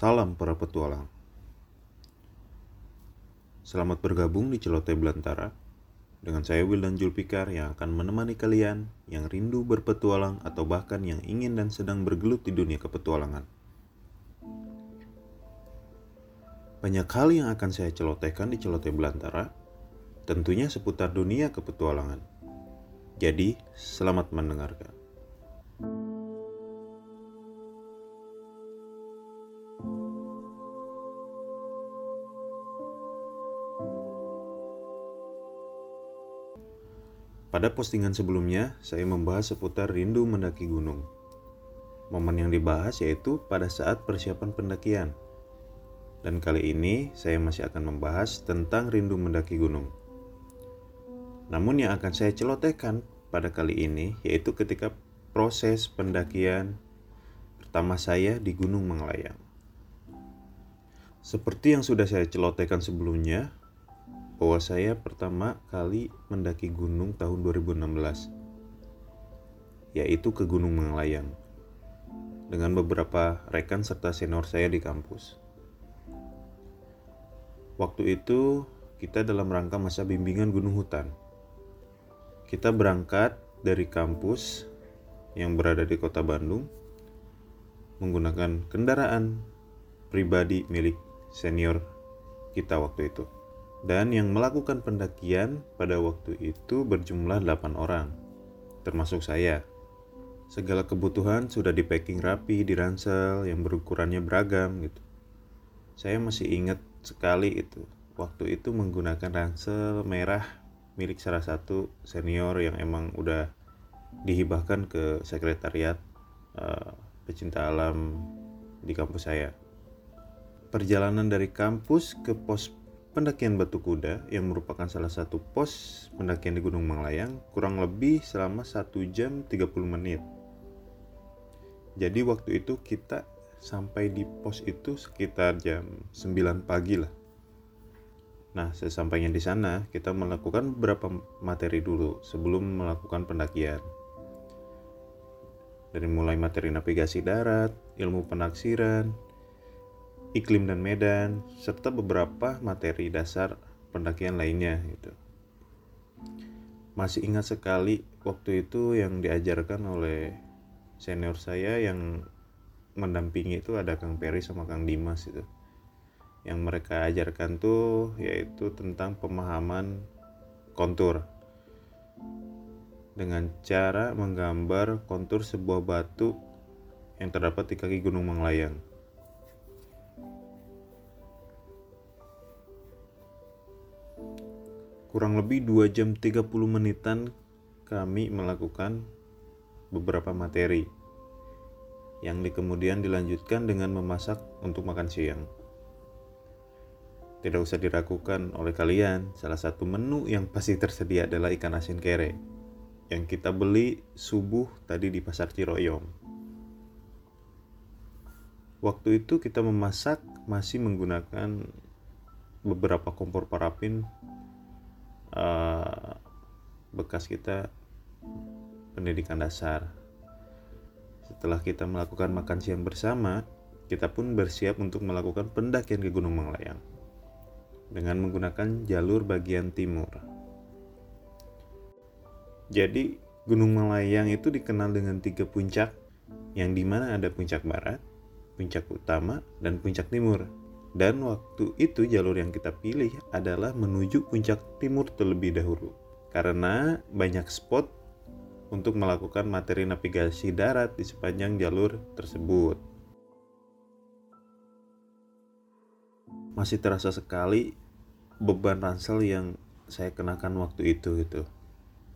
Salam para petualang. Selamat bergabung di Celoteh Belantara dengan saya Wildan Julpikar yang akan menemani kalian yang rindu berpetualang atau bahkan yang ingin dan sedang bergelut di dunia kepetualangan. Banyak hal yang akan saya celotehkan di Celoteh Belantara, tentunya seputar dunia kepetualangan. Jadi, selamat mendengarkan. Pada postingan sebelumnya, saya membahas seputar rindu mendaki gunung. Momen yang dibahas yaitu pada saat persiapan pendakian. Dan kali ini saya masih akan membahas tentang rindu mendaki gunung. Namun yang akan saya celotehkan pada kali ini yaitu ketika proses pendakian pertama saya di Gunung Manglayang. Seperti yang sudah saya celotehkan sebelumnya, bahwa saya pertama kali mendaki gunung tahun 2016 yaitu ke Gunung Manglayang dengan beberapa rekan serta senior saya di kampus. Waktu itu kita dalam rangka masa bimbingan gunung hutan. Kita berangkat dari kampus yang berada di kota Bandung menggunakan kendaraan pribadi milik senior kita waktu itu dan yang melakukan pendakian pada waktu itu berjumlah 8 orang, termasuk saya. Segala kebutuhan sudah di packing rapi di ransel yang berukurannya beragam gitu. Saya masih ingat sekali itu. Waktu itu menggunakan ransel merah milik salah satu senior yang emang udah dihibahkan ke sekretariat uh, pecinta alam di kampus saya. Perjalanan dari kampus ke pos pendakian Batu Kuda yang merupakan salah satu pos pendakian di Gunung Manglayang kurang lebih selama 1 jam 30 menit. Jadi waktu itu kita sampai di pos itu sekitar jam 9 pagi lah. Nah, sesampainya di sana, kita melakukan beberapa materi dulu sebelum melakukan pendakian. Dari mulai materi navigasi darat, ilmu penaksiran, iklim dan medan, serta beberapa materi dasar pendakian lainnya gitu. Masih ingat sekali waktu itu yang diajarkan oleh senior saya yang mendampingi itu ada Kang Peri sama Kang Dimas itu. Yang mereka ajarkan tuh yaitu tentang pemahaman kontur dengan cara menggambar kontur sebuah batu yang terdapat di kaki Gunung Manglayang. Kurang lebih 2 jam 30 menitan kami melakukan beberapa materi yang di kemudian dilanjutkan dengan memasak untuk makan siang. Tidak usah diragukan oleh kalian, salah satu menu yang pasti tersedia adalah ikan asin kere yang kita beli subuh tadi di pasar Ciroyom. Waktu itu kita memasak masih menggunakan beberapa kompor parafin uh, bekas kita pendidikan dasar. Setelah kita melakukan makan siang bersama, kita pun bersiap untuk melakukan pendakian ke Gunung Manglayang dengan menggunakan jalur bagian timur. Jadi, Gunung Malayang itu dikenal dengan tiga puncak, yang di mana ada puncak barat, puncak utama, dan puncak timur. Dan waktu itu jalur yang kita pilih adalah menuju puncak timur terlebih dahulu. Karena banyak spot untuk melakukan materi navigasi darat di sepanjang jalur tersebut. Masih terasa sekali beban ransel yang saya kenakan waktu itu gitu.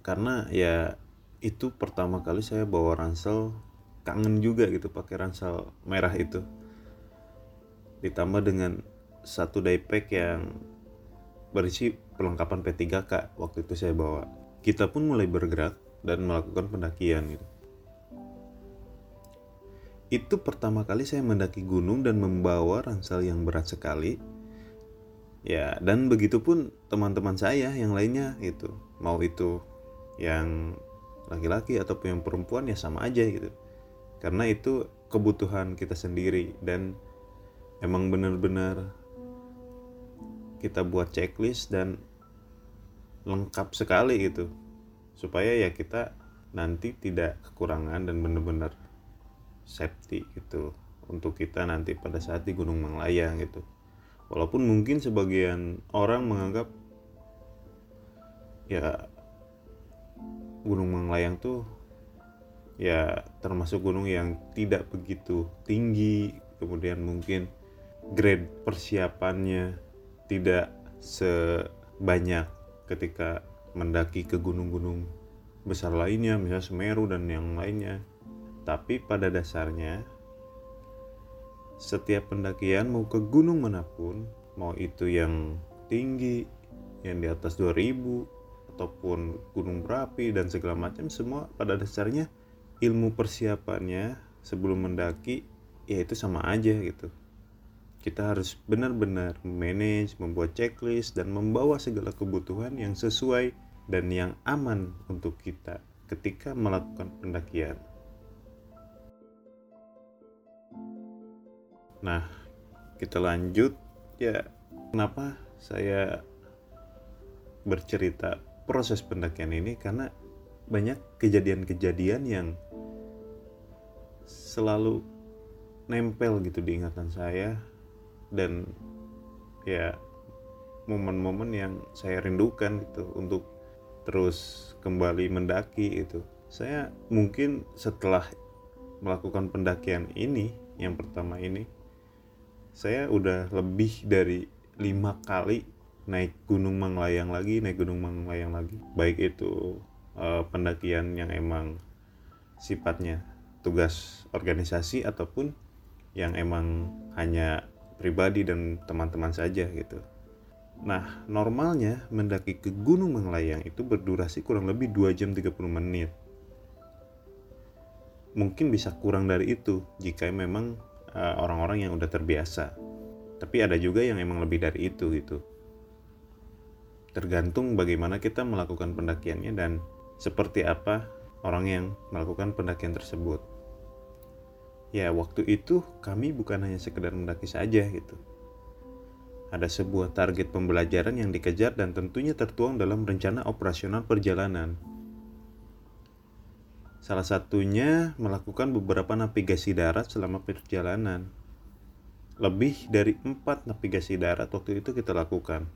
Karena ya itu pertama kali saya bawa ransel kangen juga gitu pakai ransel merah itu ditambah dengan satu daypack yang berisi perlengkapan P3K waktu itu saya bawa. Kita pun mulai bergerak dan melakukan pendakian gitu. Itu pertama kali saya mendaki gunung dan membawa ransel yang berat sekali. Ya, dan begitu pun teman-teman saya yang lainnya itu. Mau itu yang laki-laki ataupun yang perempuan ya sama aja gitu. Karena itu kebutuhan kita sendiri dan emang bener-bener kita buat checklist dan lengkap sekali gitu. Supaya ya kita nanti tidak kekurangan dan bener-bener safety gitu. Untuk kita nanti pada saat di Gunung Manglayang gitu. Walaupun mungkin sebagian orang menganggap ya Gunung Manglayang tuh ya termasuk gunung yang tidak begitu tinggi. Kemudian mungkin grade persiapannya tidak sebanyak ketika mendaki ke gunung-gunung besar lainnya misalnya Semeru dan yang lainnya. Tapi pada dasarnya setiap pendakian mau ke gunung mana pun mau itu yang tinggi yang di atas 2000 ataupun gunung berapi dan segala macam semua pada dasarnya ilmu persiapannya sebelum mendaki ya itu sama aja gitu kita harus benar-benar manage, membuat checklist dan membawa segala kebutuhan yang sesuai dan yang aman untuk kita ketika melakukan pendakian. Nah, kita lanjut ya. Kenapa saya bercerita proses pendakian ini karena banyak kejadian-kejadian yang selalu nempel gitu di ingatan saya dan ya momen-momen yang saya rindukan gitu untuk terus kembali mendaki itu saya mungkin setelah melakukan pendakian ini yang pertama ini saya udah lebih dari lima kali naik gunung Manglayang lagi naik gunung Manglayang lagi. Baik itu uh, pendakian yang emang sifatnya tugas organisasi ataupun yang emang hanya pribadi dan teman-teman saja gitu. Nah, normalnya mendaki ke Gunung Manglayang itu berdurasi kurang lebih 2 jam 30 menit. Mungkin bisa kurang dari itu jika memang uh, orang-orang yang udah terbiasa. Tapi ada juga yang emang lebih dari itu gitu. Tergantung bagaimana kita melakukan pendakiannya dan seperti apa orang yang melakukan pendakian tersebut. Ya, waktu itu kami bukan hanya sekedar mendaki saja gitu. Ada sebuah target pembelajaran yang dikejar dan tentunya tertuang dalam rencana operasional perjalanan. Salah satunya melakukan beberapa navigasi darat selama perjalanan. Lebih dari empat navigasi darat waktu itu kita lakukan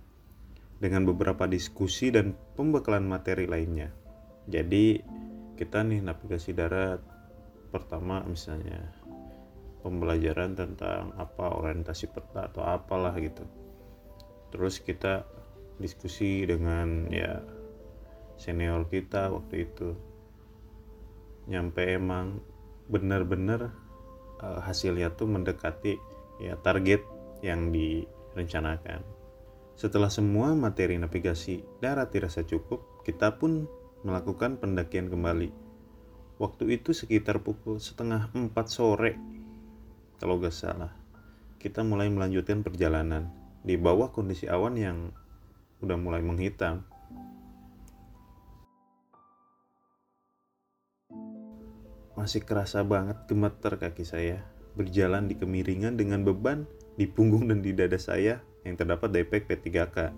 dengan beberapa diskusi dan pembekalan materi lainnya. Jadi kita nih navigasi darat pertama misalnya pembelajaran tentang apa orientasi peta atau apalah gitu. Terus kita diskusi dengan ya senior kita waktu itu. Nyampe emang benar-benar uh, hasilnya tuh mendekati ya target yang direncanakan. Setelah semua materi navigasi darat dirasa cukup kita pun melakukan pendakian kembali. Waktu itu sekitar pukul setengah empat sore kalau gak salah kita mulai melanjutkan perjalanan di bawah kondisi awan yang udah mulai menghitam masih kerasa banget gemeter kaki saya berjalan di kemiringan dengan beban di punggung dan di dada saya yang terdapat depek P3K.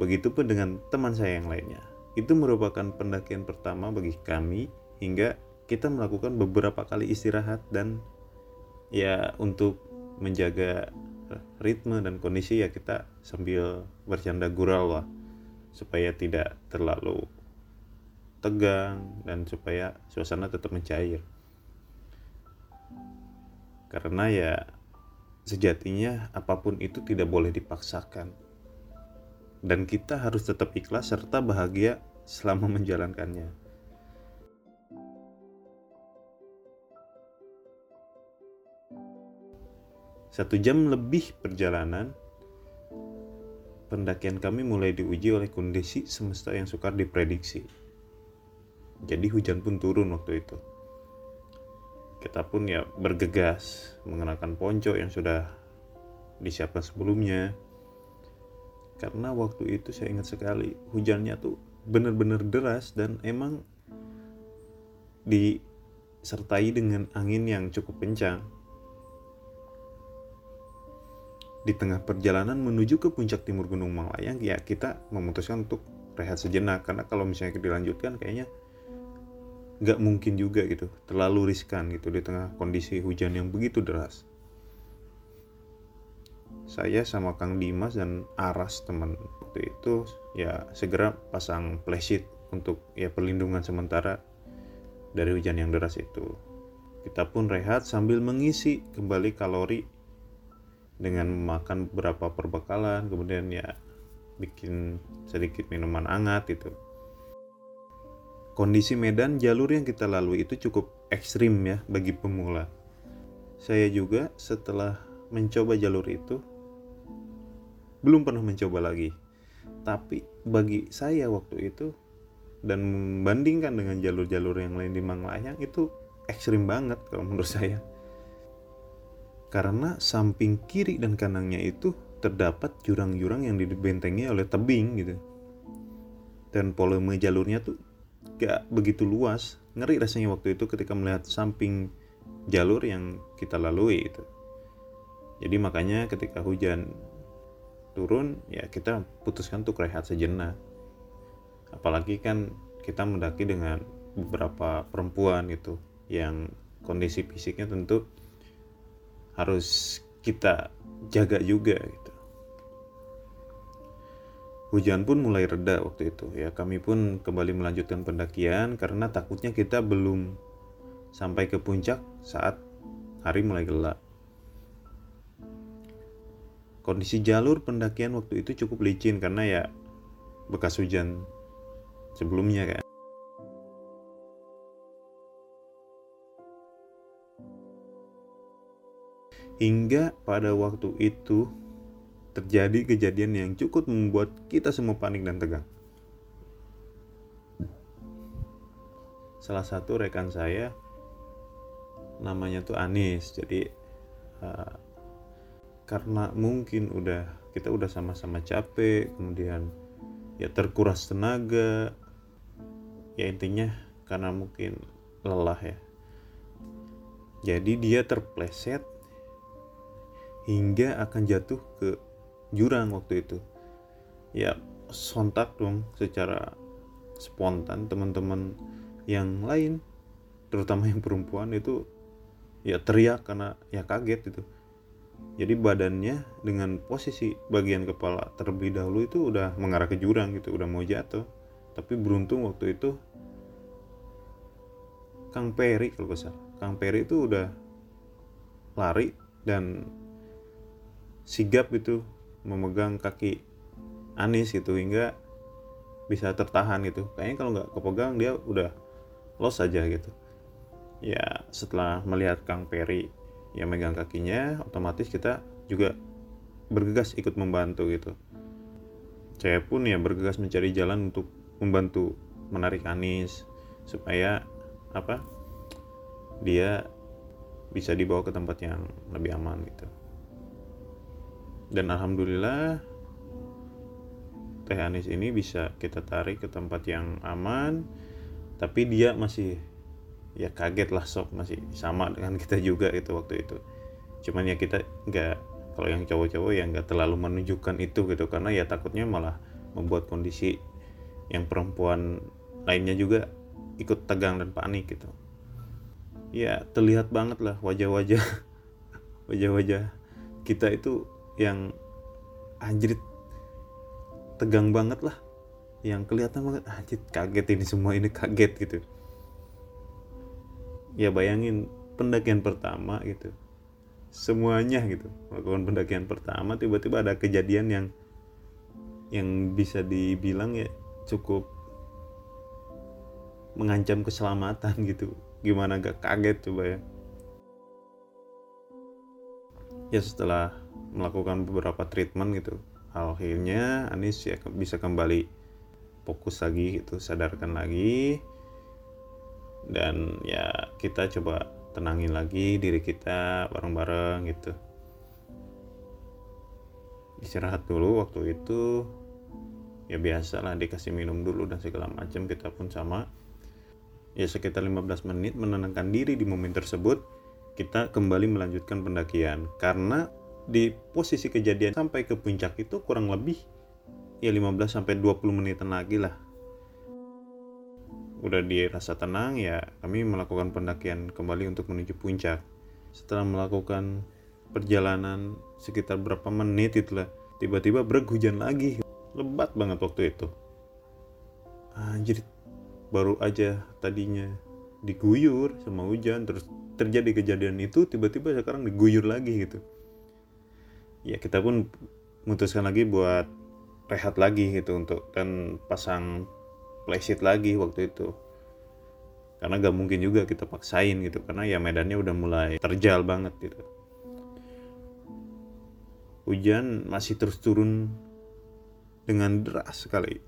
Begitupun dengan teman saya yang lainnya. Itu merupakan pendakian pertama bagi kami hingga kita melakukan beberapa kali istirahat dan ya untuk menjaga ritme dan kondisi ya kita sambil bercanda gurau lah. Supaya tidak terlalu tegang dan supaya suasana tetap mencair. Karena ya sejatinya apa pun itu tidak boleh dipaksakan. Dan kita harus tetap ikhlas serta bahagia selama menjalankannya Satu jam lebih perjalanan, pendakian kami mulai diuji oleh kondisi semesta yang sukar diprediksi. Jadi hujan pun turun waktu itu. Kita pun ya bergegas mengenakan ponco yang sudah disiapkan sebelumnya. Karena waktu itu saya ingat sekali hujannya tuh benar-benar deras dan emang disertai dengan angin yang cukup kencang di tengah perjalanan menuju ke puncak timur Gunung Malayang ya kita memutuskan untuk rehat sejenak. Karena kalau misalnya dilanjutkan kayaknya nggak mungkin juga gitu. Terlalu riskan gitu di tengah kondisi hujan yang begitu deras. Saya sama Kang Dimas dan Aras teman waktu itu ya segera pasang flashit untuk ya perlindungan sementara dari hujan yang deras itu. Kita pun rehat sambil mengisi kembali kalori dengan memakan beberapa perbekalan kemudian ya bikin sedikit minuman hangat itu kondisi medan jalur yang kita lalui itu cukup ekstrim ya bagi pemula. Saya juga setelah mencoba jalur itu belum pernah mencoba lagi. Tapi bagi saya waktu itu dan membandingkan dengan jalur-jalur yang lain di Manglayang itu ekstrim banget kalau menurut saya karena samping kiri dan kanannya itu terdapat jurang-jurang yang dibentengi oleh tebing gitu. Dan volume jalurnya tuh gak begitu luas. Ngeri rasanya waktu itu ketika melihat samping jalur yang kita lalui itu. Jadi makanya ketika hujan turun ya kita putuskan untuk rehat sejenak. Apalagi kan kita mendaki dengan beberapa perempuan itu yang kondisi fisiknya tentu harus kita jaga juga gitu. Hujan pun mulai reda waktu itu ya. Kami pun kembali melanjutkan pendakian karena takutnya kita belum sampai ke puncak saat hari mulai gelap. Kondisi jalur pendakian waktu itu cukup licin karena ya bekas hujan sebelumnya kan. Hingga pada waktu itu terjadi kejadian yang cukup membuat kita semua panik dan tegang. Salah satu rekan saya namanya tuh Anis. Jadi uh, karena mungkin udah kita udah sama-sama capek, kemudian ya terkuras tenaga. Ya intinya karena mungkin lelah ya. Jadi dia terpleset hingga akan jatuh ke jurang waktu itu. Ya sontak dong secara spontan teman-teman yang lain terutama yang perempuan itu ya teriak karena ya kaget itu jadi badannya dengan posisi bagian kepala terlebih dahulu itu udah mengarah ke jurang gitu udah mau jatuh. Tapi beruntung waktu itu Kang Peri kalau salah. Kang Peri itu udah lari dan sigap itu memegang kaki Anis gitu hingga bisa tertahan gitu. Kayaknya kalau nggak kepegang dia udah los saja gitu. Ya setelah melihat Kang Peri yang megang kakinya otomatis kita juga bergegas ikut membantu gitu. Saya pun ya bergegas mencari jalan untuk membantu menarik Anis supaya apa dia bisa dibawa ke tempat yang lebih aman gitu dan alhamdulillah teh anis ini bisa kita tarik ke tempat yang aman. Tapi dia masih ya kaget lah sok masih sama dengan kita juga itu waktu itu. Cuman ya kita nggak kalau yang cowok-cowok ya nggak terlalu menunjukkan itu gitu. Karena ya takutnya malah membuat kondisi yang perempuan lainnya juga ikut tegang dan panik gitu. Ya terlihat banget lah wajah-wajah wajah-wajah kita itu yang anjir tegang banget lah. Yang kelihatan banget anjir kaget ini semua ini kaget gitu. Ya bayangin pendakian pertama gitu semuanya gitu melakukan pendakian pertama tiba-tiba ada kejadian yang yang bisa dibilang ya cukup mengancam keselamatan gitu. Gimana gak kaget coba ya. Ya setelah melakukan beberapa treatment gitu. Akhirnya Anis ya bisa kembali fokus lagi gitu sadarkan lagi. Dan ya kita coba tenangin lagi diri kita bareng-bareng gitu. Istirahat dulu waktu itu. Ya biasa lah dikasih minum dulu dan segala macam kita pun sama. Ya sekitar 15 menit menenangkan diri di momen tersebut kita kembali melanjutkan pendakian. Karena di posisi kejadian sampai ke puncak itu kurang lebih ya 15 sampai 20 menitan lagi lah. Udah dirasa tenang ya kami melakukan pendakian kembali untuk menuju puncak. Setelah melakukan perjalanan sekitar berapa menit itulah tiba-tiba berhujan lagi. Lebat banget waktu itu. Anjir baru aja tadinya diguyur sama hujan terus terjadi kejadian itu tiba-tiba sekarang diguyur lagi gitu ya kita pun memutuskan lagi buat rehat lagi gitu untuk dan pasang playset lagi waktu itu. Karena gak mungkin juga kita paksain gitu karena ya medannya udah mulai terjal banget gitu. Hujan masih terus turun dengan deras sekali.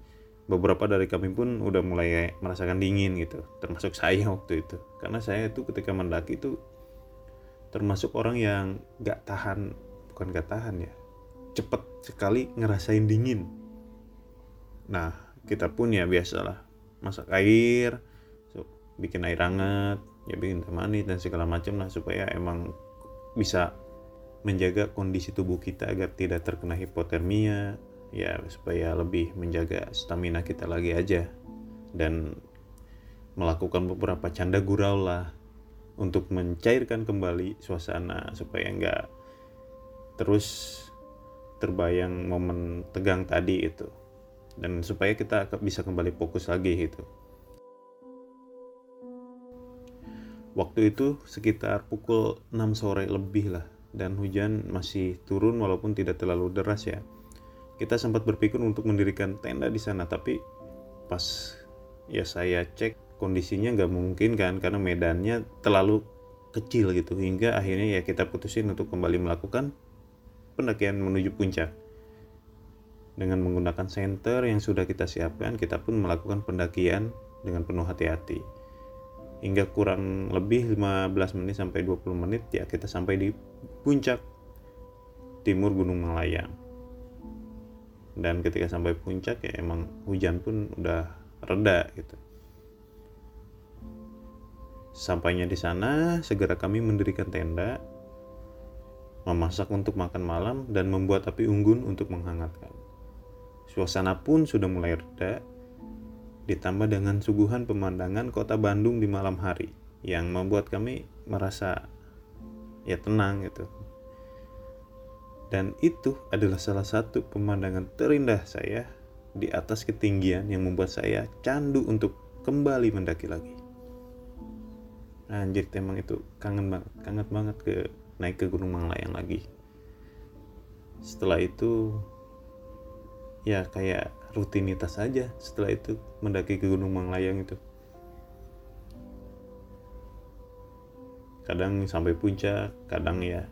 Beberapa dari kami pun udah mulai merasakan dingin gitu termasuk saya waktu itu. Karena saya itu ketika mendaki itu termasuk orang yang gak tahan bukan gak tahan ya. Cepet sekali ngerasain dingin. Nah kita pun ya biasalah. Masak air bikin air hangat ya bikin teh manis dan segala macam lah supaya emang bisa menjaga kondisi tubuh kita agar tidak terkena hipotermia ya supaya lebih menjaga stamina kita lagi aja. Dan melakukan beberapa canda gurau lah untuk mencairkan kembali suasana supaya nggak terus terbayang momen tegang tadi itu. Dan supaya kita bisa kembali fokus lagi itu waktu itu sekitar pukul 6 sore lebih lah. Dan hujan masih turun walaupun tidak terlalu deras ya. Kita sempat berpikir untuk mendirikan tenda di sana tapi pas ya saya cek kondisinya nggak mungkin kan karena medannya terlalu kecil gitu. Hingga akhirnya ya kita putusin untuk kembali melakukan pendakian menuju puncak. Dengan menggunakan center yang sudah kita siapkan kita pun melakukan pendakian dengan penuh hati-hati. Hingga kurang lebih 15 menit sampai 20 menit ya kita sampai di puncak timur Gunung Malayang dan ketika sampai puncak ya emang hujan pun udah reda gitu. Sampainya di sana segera kami mendirikan tenda memasak untuk makan malam dan membuat api unggun untuk menghangatkan suasana pun sudah mulai reda ditambah dengan suguhan pemandangan kota Bandung di malam hari yang membuat kami merasa ya tenang gitu dan itu adalah salah satu pemandangan terindah saya di atas ketinggian yang membuat saya candu untuk kembali mendaki lagi. Anjir, emang itu kangen banget, kangen banget ke naik ke Gunung Manglayang lagi. Setelah itu ya kayak rutinitas saja setelah itu mendaki ke Gunung Manglayang itu. Kadang sampai puncak, kadang ya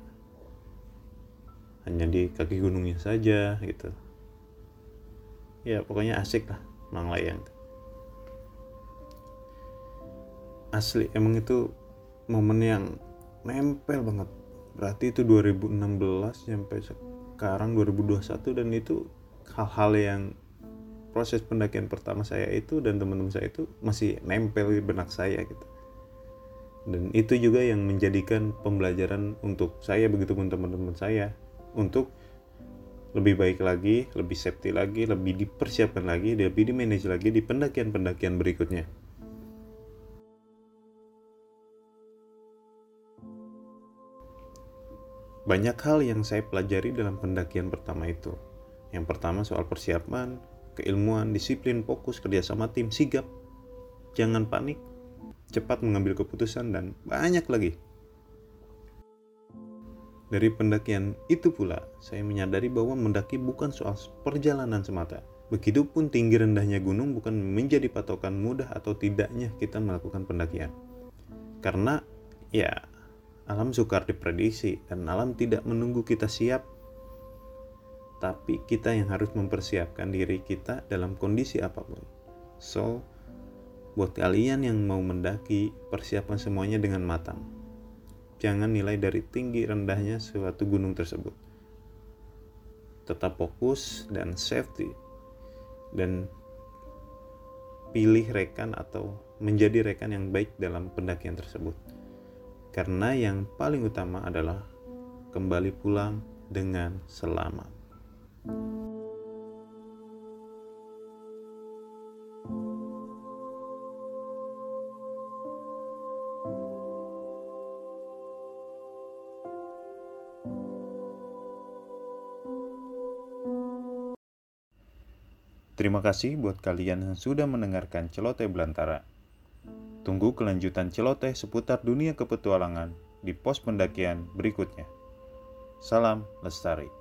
hanya di kaki gunungnya saja gitu ya pokoknya asik lah Manglayang asli emang itu momen yang nempel banget berarti itu 2016 sampai sekarang 2021 dan itu hal-hal yang proses pendakian pertama saya itu dan teman-teman saya itu masih nempel di benak saya gitu dan itu juga yang menjadikan pembelajaran untuk saya begitu pun teman-teman saya untuk lebih baik lagi, lebih safety lagi, lebih dipersiapkan lagi, lebih di manage lagi di pendakian-pendakian berikutnya. Banyak hal yang saya pelajari dalam pendakian pertama itu. Yang pertama soal persiapan, keilmuan, disiplin, fokus, kerjasama tim, sigap, jangan panik, cepat mengambil keputusan, dan banyak lagi. Dari pendakian itu pula, saya menyadari bahwa mendaki bukan soal perjalanan semata. Begitupun tinggi rendahnya gunung bukan menjadi patokan mudah atau tidaknya kita melakukan pendakian. Karena ya alam sukar diprediksi dan alam tidak menunggu kita siap tapi kita yang harus mempersiapkan diri kita dalam kondisi apa pun. So, buat kalian yang mau mendaki, persiapkan semuanya dengan matang jangan nilai dari tinggi rendahnya suatu gunung tersebut. Tetap fokus dan safety dan pilih rekan atau menjadi rekan yang baik dalam pendakian tersebut. Karena yang paling utama adalah kembali pulang dengan selamat. Terima kasih buat kalian yang sudah mendengarkan celoteh belantara. Tunggu kelanjutan celoteh seputar dunia kepetualangan di pos pendakian berikutnya. Salam lestari.